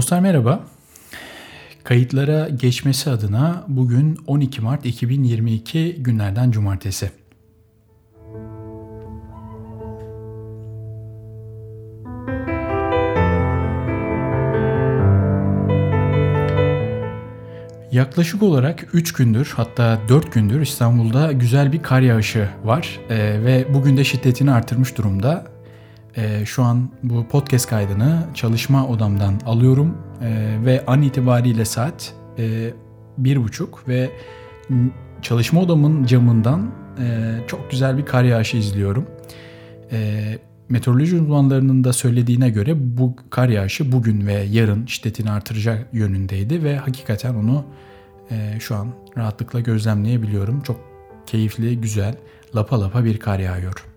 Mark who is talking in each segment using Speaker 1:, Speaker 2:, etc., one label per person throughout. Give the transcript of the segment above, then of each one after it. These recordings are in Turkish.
Speaker 1: Dostlar merhaba. Kayıtlara geçmesi adına bugün 12 Mart 2022 günlerden cumartesi. Yaklaşık olarak 3 gündür hatta 4 gündür İstanbul'da güzel bir kar yağışı var ee, ve bugün de şiddetini artırmış durumda. Ee, şu an bu podcast kaydını çalışma odamdan alıyorum ee, ve an itibariyle saat e, bir buçuk ve çalışma odamın camından e, çok güzel bir kar yağışı izliyorum. E, meteoroloji uzmanlarının da söylediğine göre bu kar yağışı bugün ve yarın şiddetini artıracak yönündeydi ve hakikaten onu e, şu an rahatlıkla gözlemleyebiliyorum. Çok keyifli, güzel, lapa lapa bir kar yağıyor.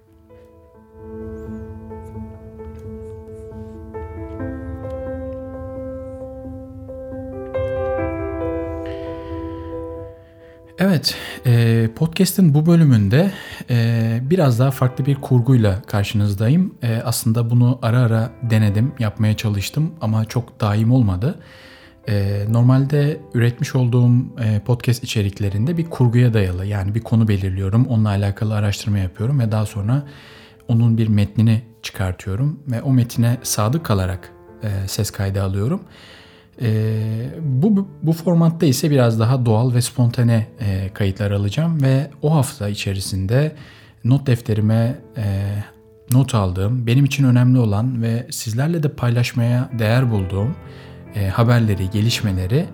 Speaker 1: Evet, e, podcast'in bu bölümünde e, biraz daha farklı bir kurguyla karşınızdayım. E, aslında bunu ara ara denedim, yapmaya çalıştım ama çok daim olmadı. Normalde üretmiş olduğum podcast içeriklerinde bir kurguya dayalı, yani bir konu belirliyorum, onunla alakalı araştırma yapıyorum ve daha sonra onun bir metnini çıkartıyorum ve o metine sadık kalarak ses kaydı alıyorum. E, bu, bu formatta ise biraz daha doğal ve spontane e, kayıtlar alacağım ve o hafta içerisinde not defterime e, not aldığım, benim için önemli olan ve sizlerle de paylaşmaya değer bulduğum e, haberleri, gelişmeleri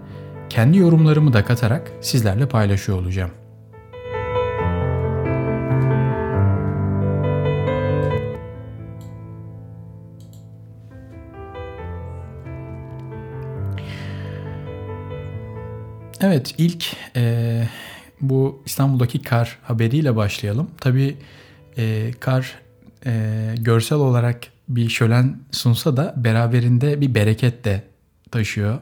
Speaker 1: kendi yorumlarımı da katarak sizlerle paylaşıyor olacağım. Evet ilk e, bu İstanbul'daki kar haberiyle başlayalım. Tabii e, kar e, görsel olarak bir şölen sunsa da beraberinde bir bereket de taşıyor.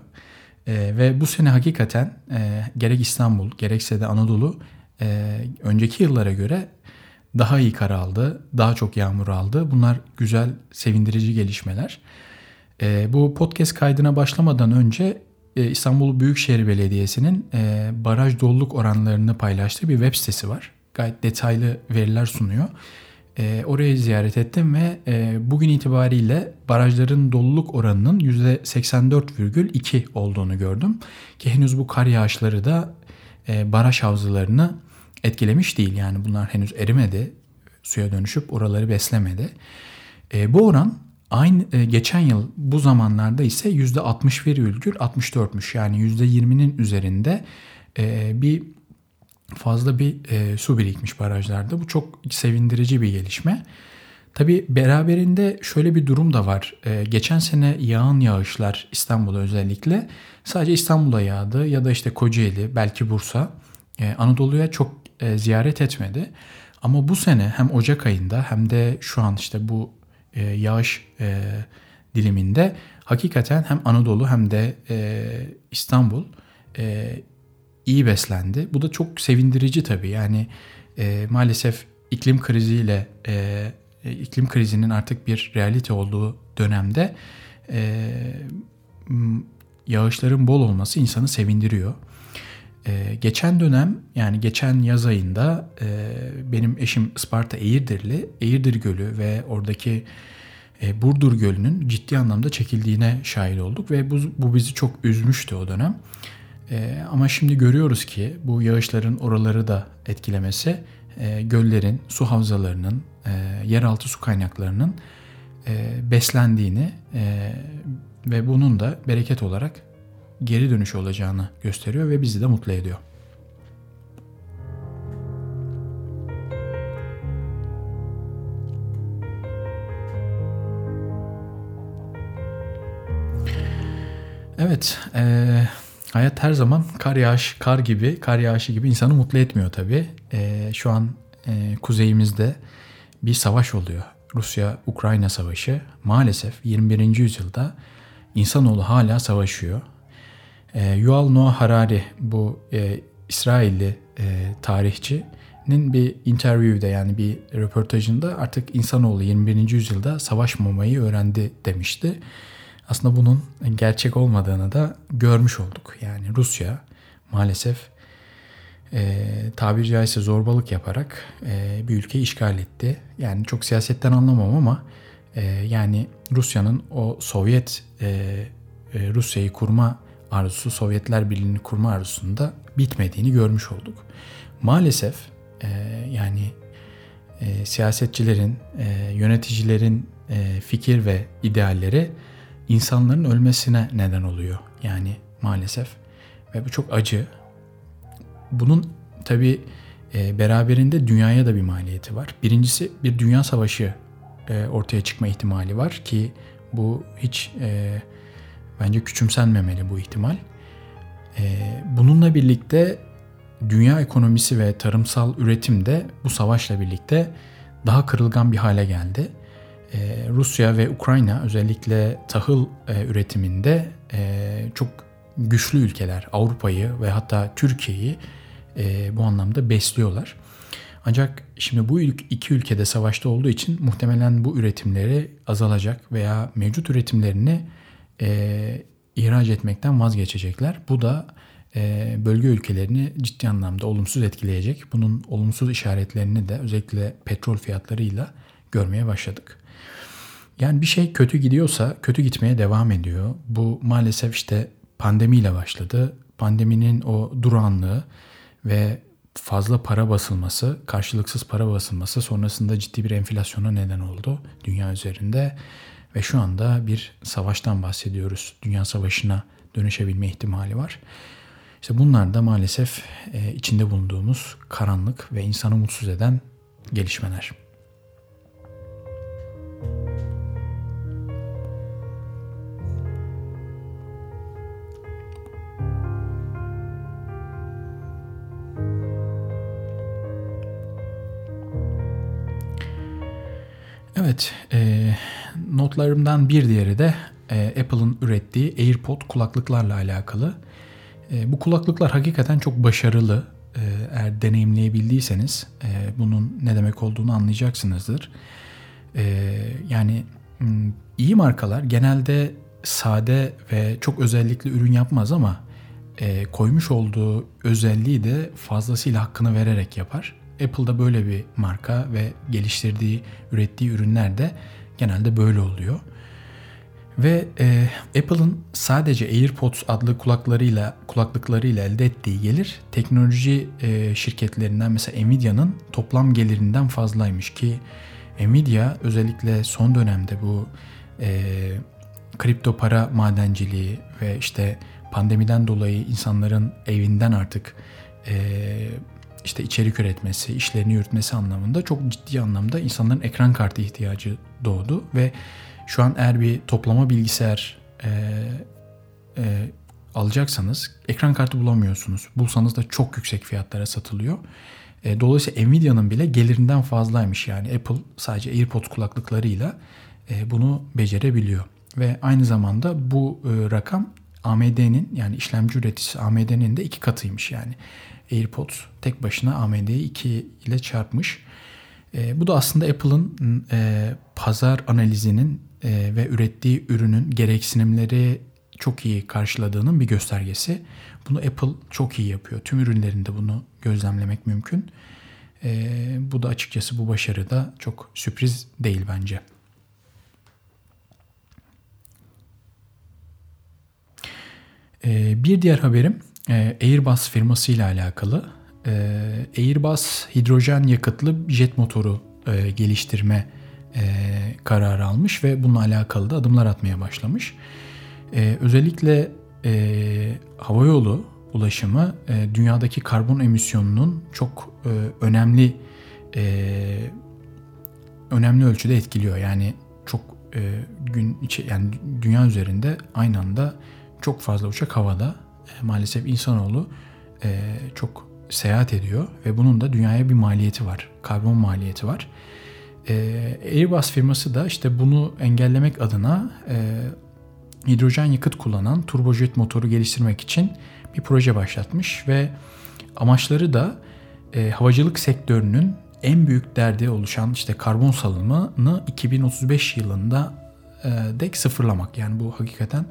Speaker 1: E, ve bu sene hakikaten e, gerek İstanbul gerekse de Anadolu e, önceki yıllara göre daha iyi kar aldı, daha çok yağmur aldı. Bunlar güzel, sevindirici gelişmeler. E, bu podcast kaydına başlamadan önce İstanbul Büyükşehir Belediyesi'nin e, baraj doluluk oranlarını paylaştığı bir web sitesi var. Gayet detaylı veriler sunuyor. E, orayı ziyaret ettim ve bugün itibariyle barajların doluluk oranının %84,2 olduğunu gördüm. Ki henüz bu kar yağışları da baraj havzalarını etkilemiş değil. Yani bunlar henüz erimedi, suya dönüşüp oraları beslemedi. Bu oran Aynı e, geçen yıl bu zamanlarda ise %61,64'müş. Yani %20'nin üzerinde e, bir fazla bir e, su birikmiş barajlarda. Bu çok sevindirici bir gelişme. Tabi beraberinde şöyle bir durum da var. E, geçen sene yağan yağışlar İstanbul'da özellikle sadece İstanbul'a yağdı ya da işte Kocaeli belki Bursa e, Anadolu'ya çok e, ziyaret etmedi. Ama bu sene hem Ocak ayında hem de şu an işte bu e, yağış e, diliminde hakikaten hem Anadolu hem de e, İstanbul e, iyi beslendi. Bu da çok sevindirici tabii. Yani e, maalesef iklim kriziyle e, iklim krizinin artık bir realite olduğu dönemde e, yağışların bol olması insanı sevindiriyor. Ee, geçen dönem yani geçen yaz ayında e, benim eşim Isparta Eğirdirli, Eğirdir Gölü ve oradaki e, Burdur Gölü'nün ciddi anlamda çekildiğine şahit olduk ve bu, bu bizi çok üzmüştü o dönem. E, ama şimdi görüyoruz ki bu yağışların oraları da etkilemesi e, göllerin, su havzalarının, e, yeraltı su kaynaklarının e, beslendiğini e, ve bunun da bereket olarak geri dönüş olacağını gösteriyor ve bizi de mutlu ediyor. Evet, e, hayat her zaman kar yağış, kar gibi, kar yağışı gibi insanı mutlu etmiyor tabii. E, şu an e, kuzeyimizde bir savaş oluyor. Rusya-Ukrayna savaşı. Maalesef 21. yüzyılda insanoğlu hala savaşıyor. E, Yuval Noah Harari bu e, İsrailli e, tarihçinin bir interview'de yani bir röportajında artık insanoğlu 21. yüzyılda savaşmamayı öğrendi demişti. aslında bunun gerçek olmadığını da görmüş olduk. Yani Rusya maalesef e, tabiri caizse zorbalık yaparak e, bir ülkeyi işgal etti. Yani çok siyasetten anlamam ama e, yani Rusya'nın o Sovyet e, e, Rusya'yı kurma arzusu, Sovyetler Birliği'ni kurma arzusunda bitmediğini görmüş olduk. Maalesef e, yani e, siyasetçilerin, e, yöneticilerin e, fikir ve idealleri insanların ölmesine neden oluyor. Yani maalesef ve bu çok acı. Bunun tabi e, beraberinde dünyaya da bir maliyeti var. Birincisi bir dünya savaşı e, ortaya çıkma ihtimali var ki bu hiç e, bence küçümsenmemeli bu ihtimal. E, bununla birlikte dünya ekonomisi ve tarımsal üretim de bu savaşla birlikte daha kırılgan bir hale geldi. Ee, Rusya ve Ukrayna özellikle tahıl e, üretiminde e, çok güçlü ülkeler. Avrupa'yı ve hatta Türkiye'yi e, bu anlamda besliyorlar. Ancak şimdi bu iki ülkede savaşta olduğu için muhtemelen bu üretimleri azalacak veya mevcut üretimlerini e, ihraç etmekten vazgeçecekler. Bu da e, bölge ülkelerini ciddi anlamda olumsuz etkileyecek. Bunun olumsuz işaretlerini de özellikle petrol fiyatlarıyla görmeye başladık. Yani bir şey kötü gidiyorsa kötü gitmeye devam ediyor. Bu maalesef işte pandemiyle başladı. Pandeminin o duranlığı ve fazla para basılması, karşılıksız para basılması sonrasında ciddi bir enflasyona neden oldu dünya üzerinde. Ve şu anda bir savaştan bahsediyoruz. Dünya savaşına dönüşebilme ihtimali var. İşte bunlar da maalesef e, içinde bulunduğumuz karanlık ve insanı mutsuz eden gelişmeler. Evet, e, notlarımdan bir diğeri de e, Apple'ın ürettiği AirPod kulaklıklarla alakalı. E, bu kulaklıklar hakikaten çok başarılı. E, eğer deneyimleyebildiyseniz e, bunun ne demek olduğunu anlayacaksınızdır. E, yani iyi markalar genelde sade ve çok özellikli ürün yapmaz ama e, koymuş olduğu özelliği de fazlasıyla hakkını vererek yapar. Apple'da böyle bir marka ve geliştirdiği, ürettiği ürünler de genelde böyle oluyor. Ve e, Apple'ın sadece AirPods adlı kulaklarıyla kulaklıklarıyla elde ettiği gelir teknoloji e, şirketlerinden mesela Nvidia'nın toplam gelirinden fazlaymış ki Nvidia özellikle son dönemde bu e, kripto para madenciliği ve işte pandemiden dolayı insanların evinden artık e, işte içerik üretmesi, işlerini yürütmesi anlamında çok ciddi anlamda insanların ekran kartı ihtiyacı doğdu ve şu an eğer bir toplama bilgisayar e, e, alacaksanız ekran kartı bulamıyorsunuz. Bulsanız da çok yüksek fiyatlara satılıyor. E, dolayısıyla Nvidia'nın bile gelirinden fazlaymış yani Apple sadece AirPods kulaklıklarıyla e, bunu becerebiliyor. Ve aynı zamanda bu e, rakam AMD'nin yani işlemci üreticisi AMD'nin de iki katıymış yani. AirPods tek başına AMD'yi 2 ile çarpmış. E, bu da aslında Apple'ın e, pazar analizinin e, ve ürettiği ürünün gereksinimleri çok iyi karşıladığının bir göstergesi. Bunu Apple çok iyi yapıyor. Tüm ürünlerinde bunu gözlemlemek mümkün. E, bu da açıkçası bu başarı da çok sürpriz değil bence. E, bir diğer haberim e, Airbus firması ile alakalı. E, Airbus hidrojen yakıtlı jet motoru e, geliştirme e, kararı almış ve bununla alakalı da adımlar atmaya başlamış. E, özellikle e, havayolu ulaşımı dünyadaki karbon emisyonunun çok önemli önemli ölçüde etkiliyor. Yani çok gün yani dünya üzerinde aynı anda çok fazla uçak havada e, maalesef insanoğlu e, çok seyahat ediyor ve bunun da dünyaya bir maliyeti var. Karbon maliyeti var. E, Airbus firması da işte bunu engellemek adına e, hidrojen yakıt kullanan turbojet motoru geliştirmek için bir proje başlatmış ve amaçları da havacılık sektörünün en büyük derdi oluşan işte karbon salımını 2035 yılında dek sıfırlamak. Yani bu hakikaten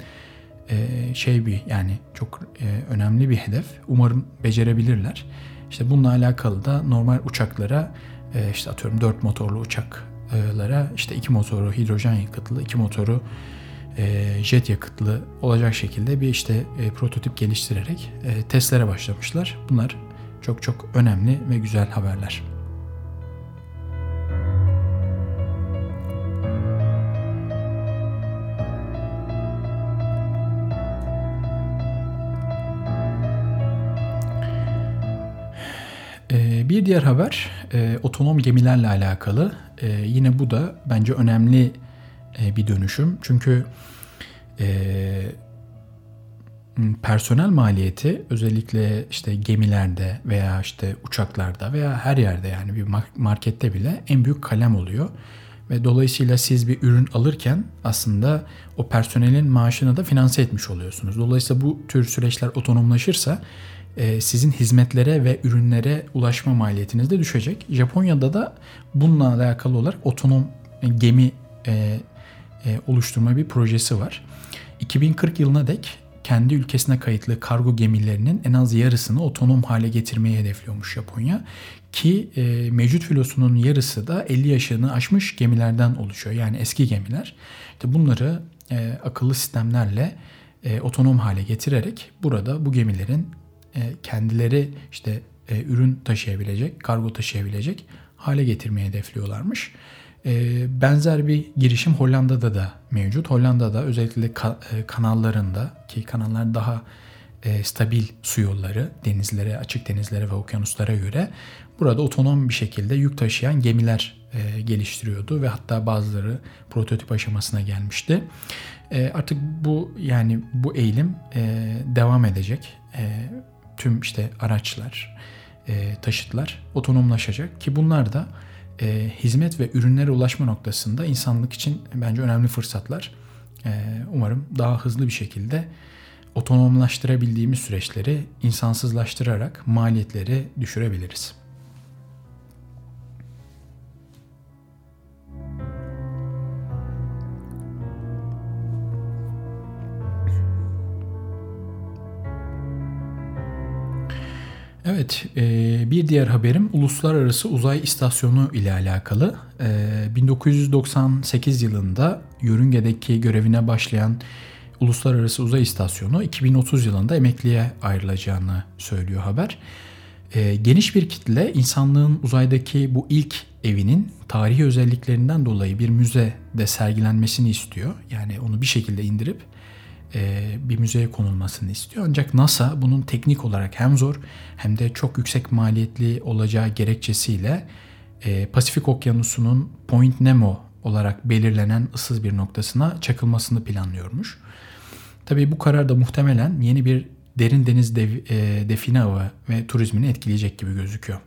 Speaker 1: e, şey bir yani çok e, önemli bir hedef. Umarım becerebilirler. İşte bununla alakalı da normal uçaklara e, işte atıyorum 4 motorlu uçaklara işte iki motoru hidrojen yakıtlı, iki motoru jet yakıtlı olacak şekilde bir işte prototip geliştirerek testlere başlamışlar. Bunlar çok çok önemli ve güzel haberler. Diğer haber e, otonom gemilerle alakalı. E, yine bu da bence önemli e, bir dönüşüm. Çünkü e, personel maliyeti özellikle işte gemilerde veya işte uçaklarda veya her yerde yani bir markette bile en büyük kalem oluyor. Ve dolayısıyla siz bir ürün alırken aslında o personelin maaşını da finanse etmiş oluyorsunuz. Dolayısıyla bu tür süreçler otonomlaşırsa sizin hizmetlere ve ürünlere ulaşma maliyetiniz de düşecek. Japonya'da da bununla alakalı olarak otonom gemi e, e, oluşturma bir projesi var. 2040 yılına dek kendi ülkesine kayıtlı kargo gemilerinin en az yarısını otonom hale getirmeyi hedefliyormuş Japonya. Ki e, mevcut filosunun yarısı da 50 yaşını aşmış gemilerden oluşuyor. Yani eski gemiler. İşte bunları e, akıllı sistemlerle e, otonom hale getirerek burada bu gemilerin e, kendileri işte e, ürün taşıyabilecek, kargo taşıyabilecek hale getirmeyi hedefliyorlarmış. E, benzer bir girişim Hollanda'da da mevcut. Hollanda'da özellikle kanallarında ki kanallar daha stabil su yolları denizlere, açık denizlere ve okyanuslara göre burada otonom bir şekilde yük taşıyan gemiler geliştiriyordu ve hatta bazıları prototip aşamasına gelmişti. Artık bu yani bu eğilim devam edecek tüm işte araçlar, e, taşıtlar otonomlaşacak ki bunlar da e, hizmet ve ürünlere ulaşma noktasında insanlık için bence önemli fırsatlar. E, umarım daha hızlı bir şekilde otonomlaştırabildiğimiz süreçleri insansızlaştırarak maliyetleri düşürebiliriz. Evet, e, bir diğer haberim Uluslararası Uzay İstasyonu ile alakalı. 1998 e, yılında yörüngedeki görevine başlayan Uluslararası Uzay İstasyonu 2030 yılında emekliye ayrılacağını söylüyor haber. E, geniş bir kitle insanlığın uzaydaki bu ilk evinin tarihi özelliklerinden dolayı bir müzede sergilenmesini istiyor. Yani onu bir şekilde indirip bir müzeye konulmasını istiyor. Ancak NASA bunun teknik olarak hem zor hem de çok yüksek maliyetli olacağı gerekçesiyle e, Pasifik Okyanusu'nun Point Nemo olarak belirlenen ıssız bir noktasına çakılmasını planlıyormuş. Tabii bu karar da muhtemelen yeni bir derin deniz dev, e, define avı ve turizmini etkileyecek gibi gözüküyor.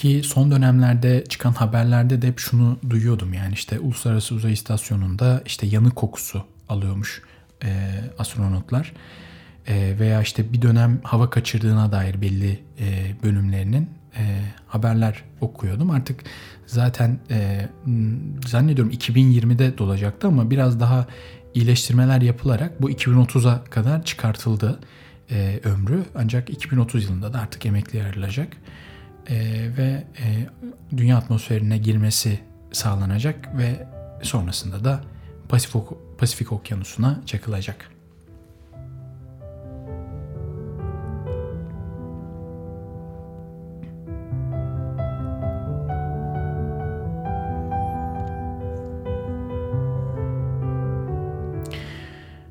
Speaker 1: Ki son dönemlerde çıkan haberlerde de hep şunu duyuyordum yani işte Uluslararası Uzay İstasyonu'nda işte yanık kokusu alıyormuş e, astronotlar. E, veya işte bir dönem hava kaçırdığına dair belli e, bölümlerinin e, haberler okuyordum. Artık zaten e, zannediyorum 2020'de dolacaktı ama biraz daha iyileştirmeler yapılarak bu 2030'a kadar çıkartıldı e, ömrü. Ancak 2030 yılında da artık emekli ayrılacak e, ve e, dünya atmosferine girmesi sağlanacak ve sonrasında da Pasifik, Pasifik Okyanusu'na çakılacak.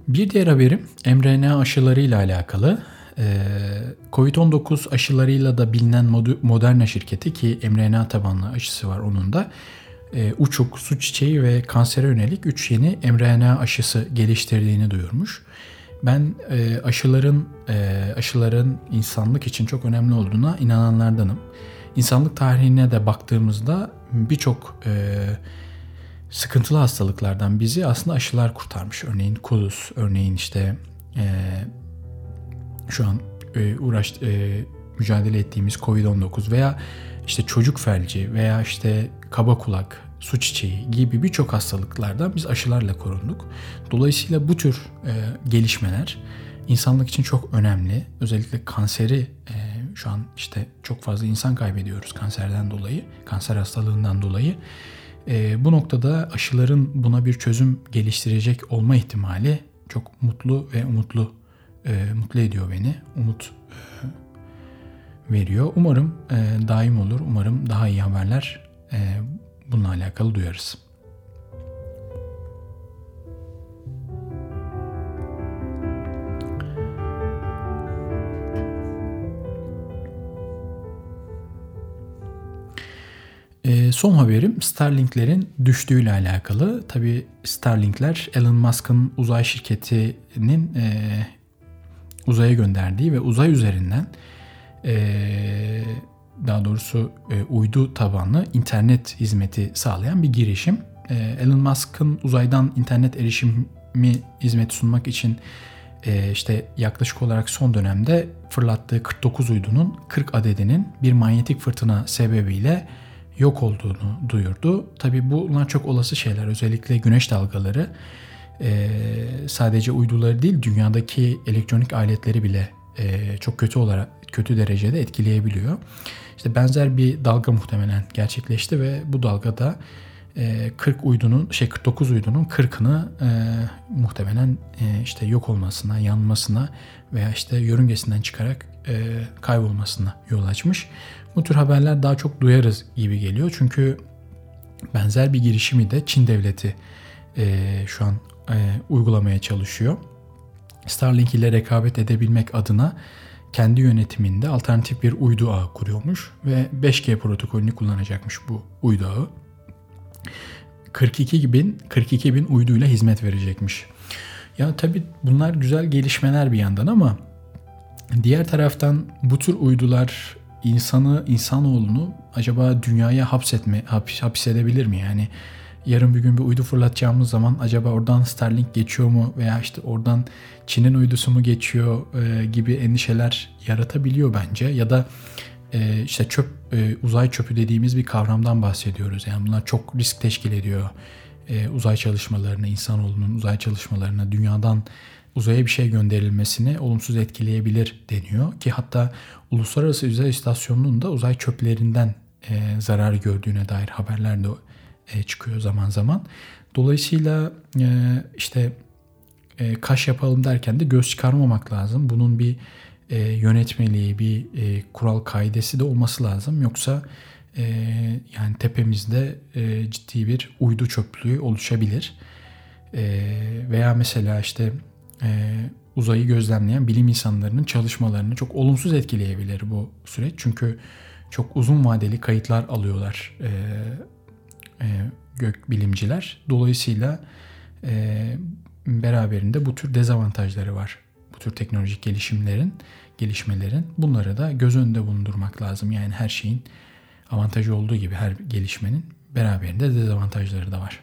Speaker 1: Bir diğer haberim mRNA aşıları ile alakalı. Ee, Covid-19 aşılarıyla da bilinen Moderna şirketi ki mRNA tabanlı aşısı var onun da e, uçuk, su çiçeği ve kansere yönelik 3 yeni mRNA aşısı geliştirdiğini duyurmuş. Ben e, aşıların e, aşıların insanlık için çok önemli olduğuna inananlardanım. İnsanlık tarihine de baktığımızda birçok sıkıntılı hastalıklardan bizi aslında aşılar kurtarmış. Örneğin kuduz, örneğin işte şu an e, uğraş e, mücadele ettiğimiz Covid-19 veya işte çocuk felci veya işte kaba kulak su çiçeği gibi birçok hastalıklardan biz aşılarla korunduk. Dolayısıyla bu tür e, gelişmeler insanlık için çok önemli. Özellikle kanseri e, şu an işte çok fazla insan kaybediyoruz kanserden dolayı, kanser hastalığından dolayı. E, bu noktada aşıların buna bir çözüm geliştirecek olma ihtimali çok mutlu ve umutlu e, mutlu ediyor beni. Umut e, veriyor. Umarım e, daim olur. Umarım daha iyi haberler e, bununla alakalı duyarız. E, son haberim Starlink'lerin düştüğüyle alakalı. Tabi Starlink'ler Elon Musk'ın uzay şirketinin e, uzaya gönderdiği ve uzay üzerinden daha doğrusu e, uydu tabanlı internet hizmeti sağlayan bir girişim. Elon Musk'ın uzaydan internet erişimi hizmeti sunmak için işte yaklaşık olarak son dönemde fırlattığı 49 uydunun 40 adedinin bir manyetik fırtına sebebiyle yok olduğunu duyurdu. Tabi bunlar çok olası şeyler. Özellikle güneş dalgaları e, sadece uyduları değil dünyadaki elektronik aletleri bile e, çok kötü olarak kötü derecede etkileyebiliyor. İşte benzer bir dalga muhtemelen gerçekleşti ve bu dalgada 40 e, uydunun şey 49 uydunun 40'ını e, muhtemelen e, işte yok olmasına, yanmasına veya işte yörüngesinden çıkarak e, kaybolmasına yol açmış. Bu tür haberler daha çok duyarız gibi geliyor. Çünkü benzer bir girişimi de Çin devleti e, şu an e, uygulamaya çalışıyor. Starlink ile rekabet edebilmek adına kendi yönetiminde alternatif bir uydu ağı kuruyormuş ve 5G protokolünü kullanacakmış bu uydu ağı. 42 bin 42 bin uyduyla hizmet verecekmiş. Ya tabi bunlar güzel gelişmeler bir yandan ama diğer taraftan bu tür uydular insanı, insanoğlunu acaba dünyaya hapsetme, hapis, hapsedebilir mi? Yani yarın bir gün bir uydu fırlatacağımız zaman acaba oradan Starlink geçiyor mu veya işte oradan Çin'in uydusu mu geçiyor e, gibi endişeler yaratabiliyor bence ya da e, işte çöp e, uzay çöpü dediğimiz bir kavramdan bahsediyoruz. Yani bunlar çok risk teşkil ediyor. E, uzay çalışmalarına, insanoğlunun uzay çalışmalarına, dünyadan uzaya bir şey gönderilmesini olumsuz etkileyebilir deniyor ki hatta Uluslararası Uzay İstasyonu'nun da uzay çöplerinden e, zarar gördüğüne dair haberler de çıkıyor zaman zaman. Dolayısıyla e, işte e, kaş yapalım derken de göz çıkarmamak lazım. Bunun bir e, yönetmeliği, bir e, kural kaidesi de olması lazım. Yoksa e, yani tepemizde e, ciddi bir uydu çöplüğü oluşabilir. E, veya mesela işte e, uzayı gözlemleyen bilim insanlarının çalışmalarını çok olumsuz etkileyebilir bu süreç. Çünkü çok uzun vadeli kayıtlar alıyorlar e, e, gök bilimciler. Dolayısıyla e, beraberinde bu tür dezavantajları var. Bu tür teknolojik gelişimlerin, gelişmelerin bunları da göz önünde bulundurmak lazım. Yani her şeyin avantajı olduğu gibi her gelişmenin beraberinde dezavantajları da var.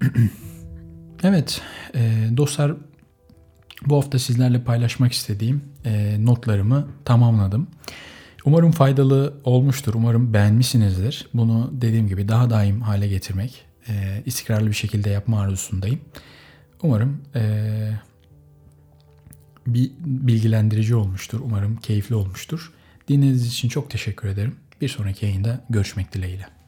Speaker 1: evet e, dostlar bu hafta sizlerle paylaşmak istediğim e, notlarımı tamamladım. Umarım faydalı olmuştur. Umarım beğenmişsinizdir. Bunu dediğim gibi daha daim hale getirmek, e, istikrarlı bir şekilde yapma arzusundayım. Umarım e, bir bilgilendirici olmuştur. Umarım keyifli olmuştur. Dinlediğiniz için çok teşekkür ederim. Bir sonraki yayında görüşmek dileğiyle.